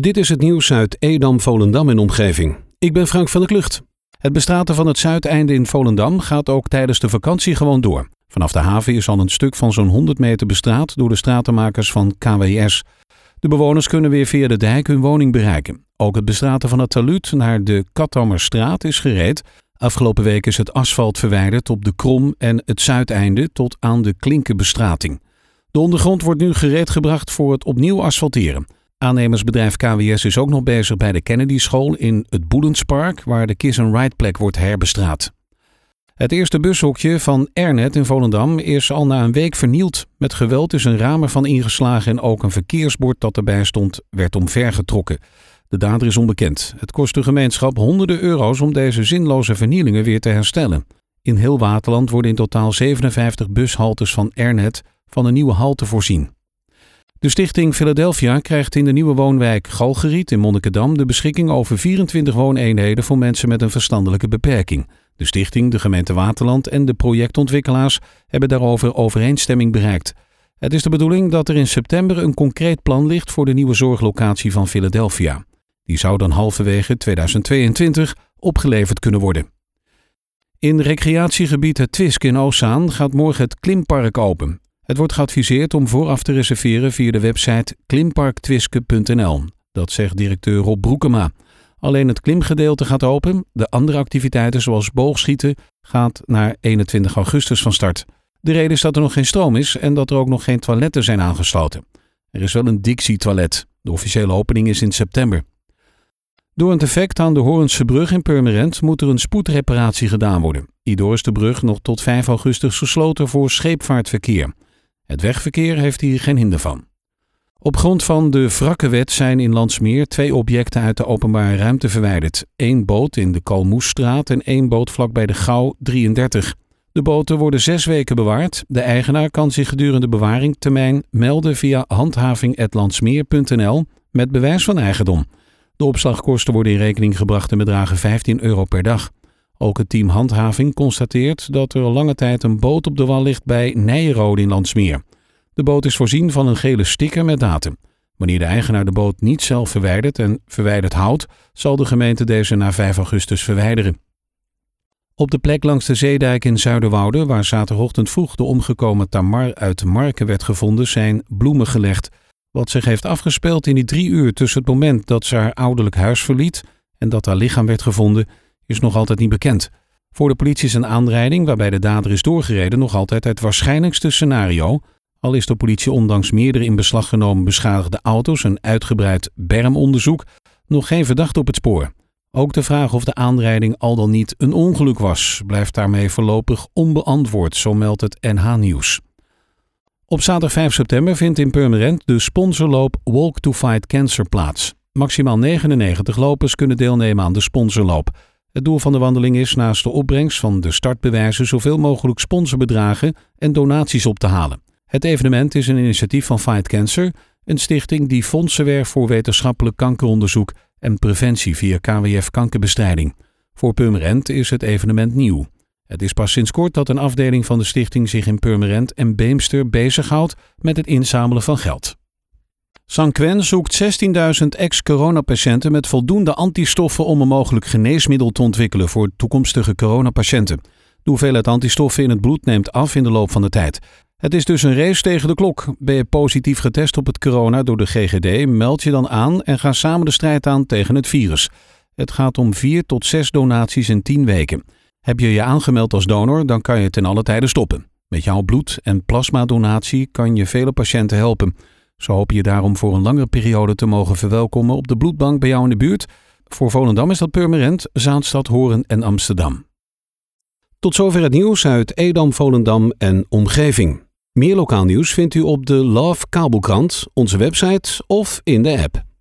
Dit is het nieuws uit Edam, Volendam en omgeving. Ik ben Frank van der Klucht. Het bestraten van het zuideinde in Volendam gaat ook tijdens de vakantie gewoon door. Vanaf de haven is al een stuk van zo'n 100 meter bestraat door de stratenmakers van KWS. De bewoners kunnen weer via de dijk hun woning bereiken. Ook het bestraten van het taluut naar de Katammerstraat is gereed. Afgelopen week is het asfalt verwijderd op de Krom en het zuideinde tot aan de Klinkenbestrating. De ondergrond wordt nu gereed gebracht voor het opnieuw asfalteren. Aannemersbedrijf KWS is ook nog bezig bij de Kennedy School in het Boelenspark, waar de Kiss and Ride plek wordt herbestraat. Het eerste bushokje van Ernet in Volendam is al na een week vernield. Met geweld is een raam ervan ingeslagen en ook een verkeersbord dat erbij stond werd omvergetrokken. De dader is onbekend. Het kost de gemeenschap honderden euro's om deze zinloze vernielingen weer te herstellen. In heel Waterland worden in totaal 57 bushaltes van Ernet van een nieuwe halte voorzien. De stichting Philadelphia krijgt in de nieuwe woonwijk Galgeriet in Monnikendam de beschikking over 24 wooneenheden voor mensen met een verstandelijke beperking. De stichting, de gemeente Waterland en de projectontwikkelaars hebben daarover overeenstemming bereikt. Het is de bedoeling dat er in september een concreet plan ligt voor de nieuwe zorglocatie van Philadelphia. Die zou dan halverwege 2022 opgeleverd kunnen worden. In recreatiegebied Het Twisk in Oostzaan gaat morgen het Klimpark open. Het wordt geadviseerd om vooraf te reserveren via de website klimparktwiske.nl. Dat zegt directeur Rob Broekema. Alleen het klimgedeelte gaat open. De andere activiteiten zoals boogschieten gaat naar 21 augustus van start. De reden is dat er nog geen stroom is en dat er ook nog geen toiletten zijn aangesloten. Er is wel een Dixie-toilet. De officiële opening is in september. Door een defect aan de Hoornse brug in Purmerend moet er een spoedreparatie gedaan worden. Hierdoor is de brug nog tot 5 augustus gesloten voor scheepvaartverkeer. Het wegverkeer heeft hier geen hinder van. Op grond van de wrakkenwet zijn in Landsmeer twee objecten uit de openbare ruimte verwijderd. Eén boot in de Kalmoesstraat en één boot vlakbij de Gouw 33. De boten worden zes weken bewaard. De eigenaar kan zich gedurende bewaringtermijn melden via handhaving.landsmeer.nl met bewijs van eigendom. De opslagkosten worden in rekening gebracht en bedragen 15 euro per dag. Ook het team Handhaving constateert dat er lange tijd een boot op de wal ligt bij Nijenrode in Landsmeer. De boot is voorzien van een gele sticker met datum. Wanneer de eigenaar de boot niet zelf verwijdert en verwijderd houdt, zal de gemeente deze na 5 augustus verwijderen. Op de plek langs de zeedijk in Zuiderwoude, waar zaterdagochtend vroeg de omgekomen Tamar uit Marken werd gevonden, zijn bloemen gelegd. Wat zich heeft afgespeeld in die drie uur tussen het moment dat ze haar ouderlijk huis verliet en dat haar lichaam werd gevonden, is nog altijd niet bekend. Voor de politie is een aanrijding waarbij de dader is doorgereden nog altijd het waarschijnlijkste scenario, al is de politie ondanks meerdere in beslag genomen beschadigde auto's en uitgebreid bermonderzoek nog geen verdachte op het spoor. Ook de vraag of de aanrijding al dan niet een ongeluk was, blijft daarmee voorlopig onbeantwoord, zo meldt het NH Nieuws. Op zaterdag 5 september vindt in Purmerend de sponsorloop Walk to Fight Cancer plaats. Maximaal 99 lopers kunnen deelnemen aan de sponsorloop. Het doel van de wandeling is naast de opbrengst van de startbewijzen zoveel mogelijk sponsorbedragen en donaties op te halen. Het evenement is een initiatief van Fight Cancer, een stichting die fondsen werft voor wetenschappelijk kankeronderzoek en preventie via KWF kankerbestrijding. Voor Purmerend is het evenement nieuw. Het is pas sinds kort dat een afdeling van de stichting zich in Purmerend en Beemster bezighoudt met het inzamelen van geld. Sanquin zoekt 16.000 ex-coronapatiënten met voldoende antistoffen om een mogelijk geneesmiddel te ontwikkelen voor toekomstige coronapatiënten. De hoeveelheid antistoffen in het bloed neemt af in de loop van de tijd. Het is dus een race tegen de klok. Ben je positief getest op het corona door de GGD, meld je dan aan en ga samen de strijd aan tegen het virus. Het gaat om 4 tot 6 donaties in 10 weken. Heb je je aangemeld als donor, dan kan je ten alle tijde stoppen. Met jouw bloed- en plasmadonatie kan je vele patiënten helpen. Zo hoop je daarom voor een langere periode te mogen verwelkomen op de bloedbank bij jou in de buurt. Voor Volendam is dat Purmerend, Zaanstad, Horen en Amsterdam. Tot zover het nieuws uit Edam, Volendam en omgeving. Meer lokaal nieuws vindt u op de Love Kabelkrant, onze website of in de app.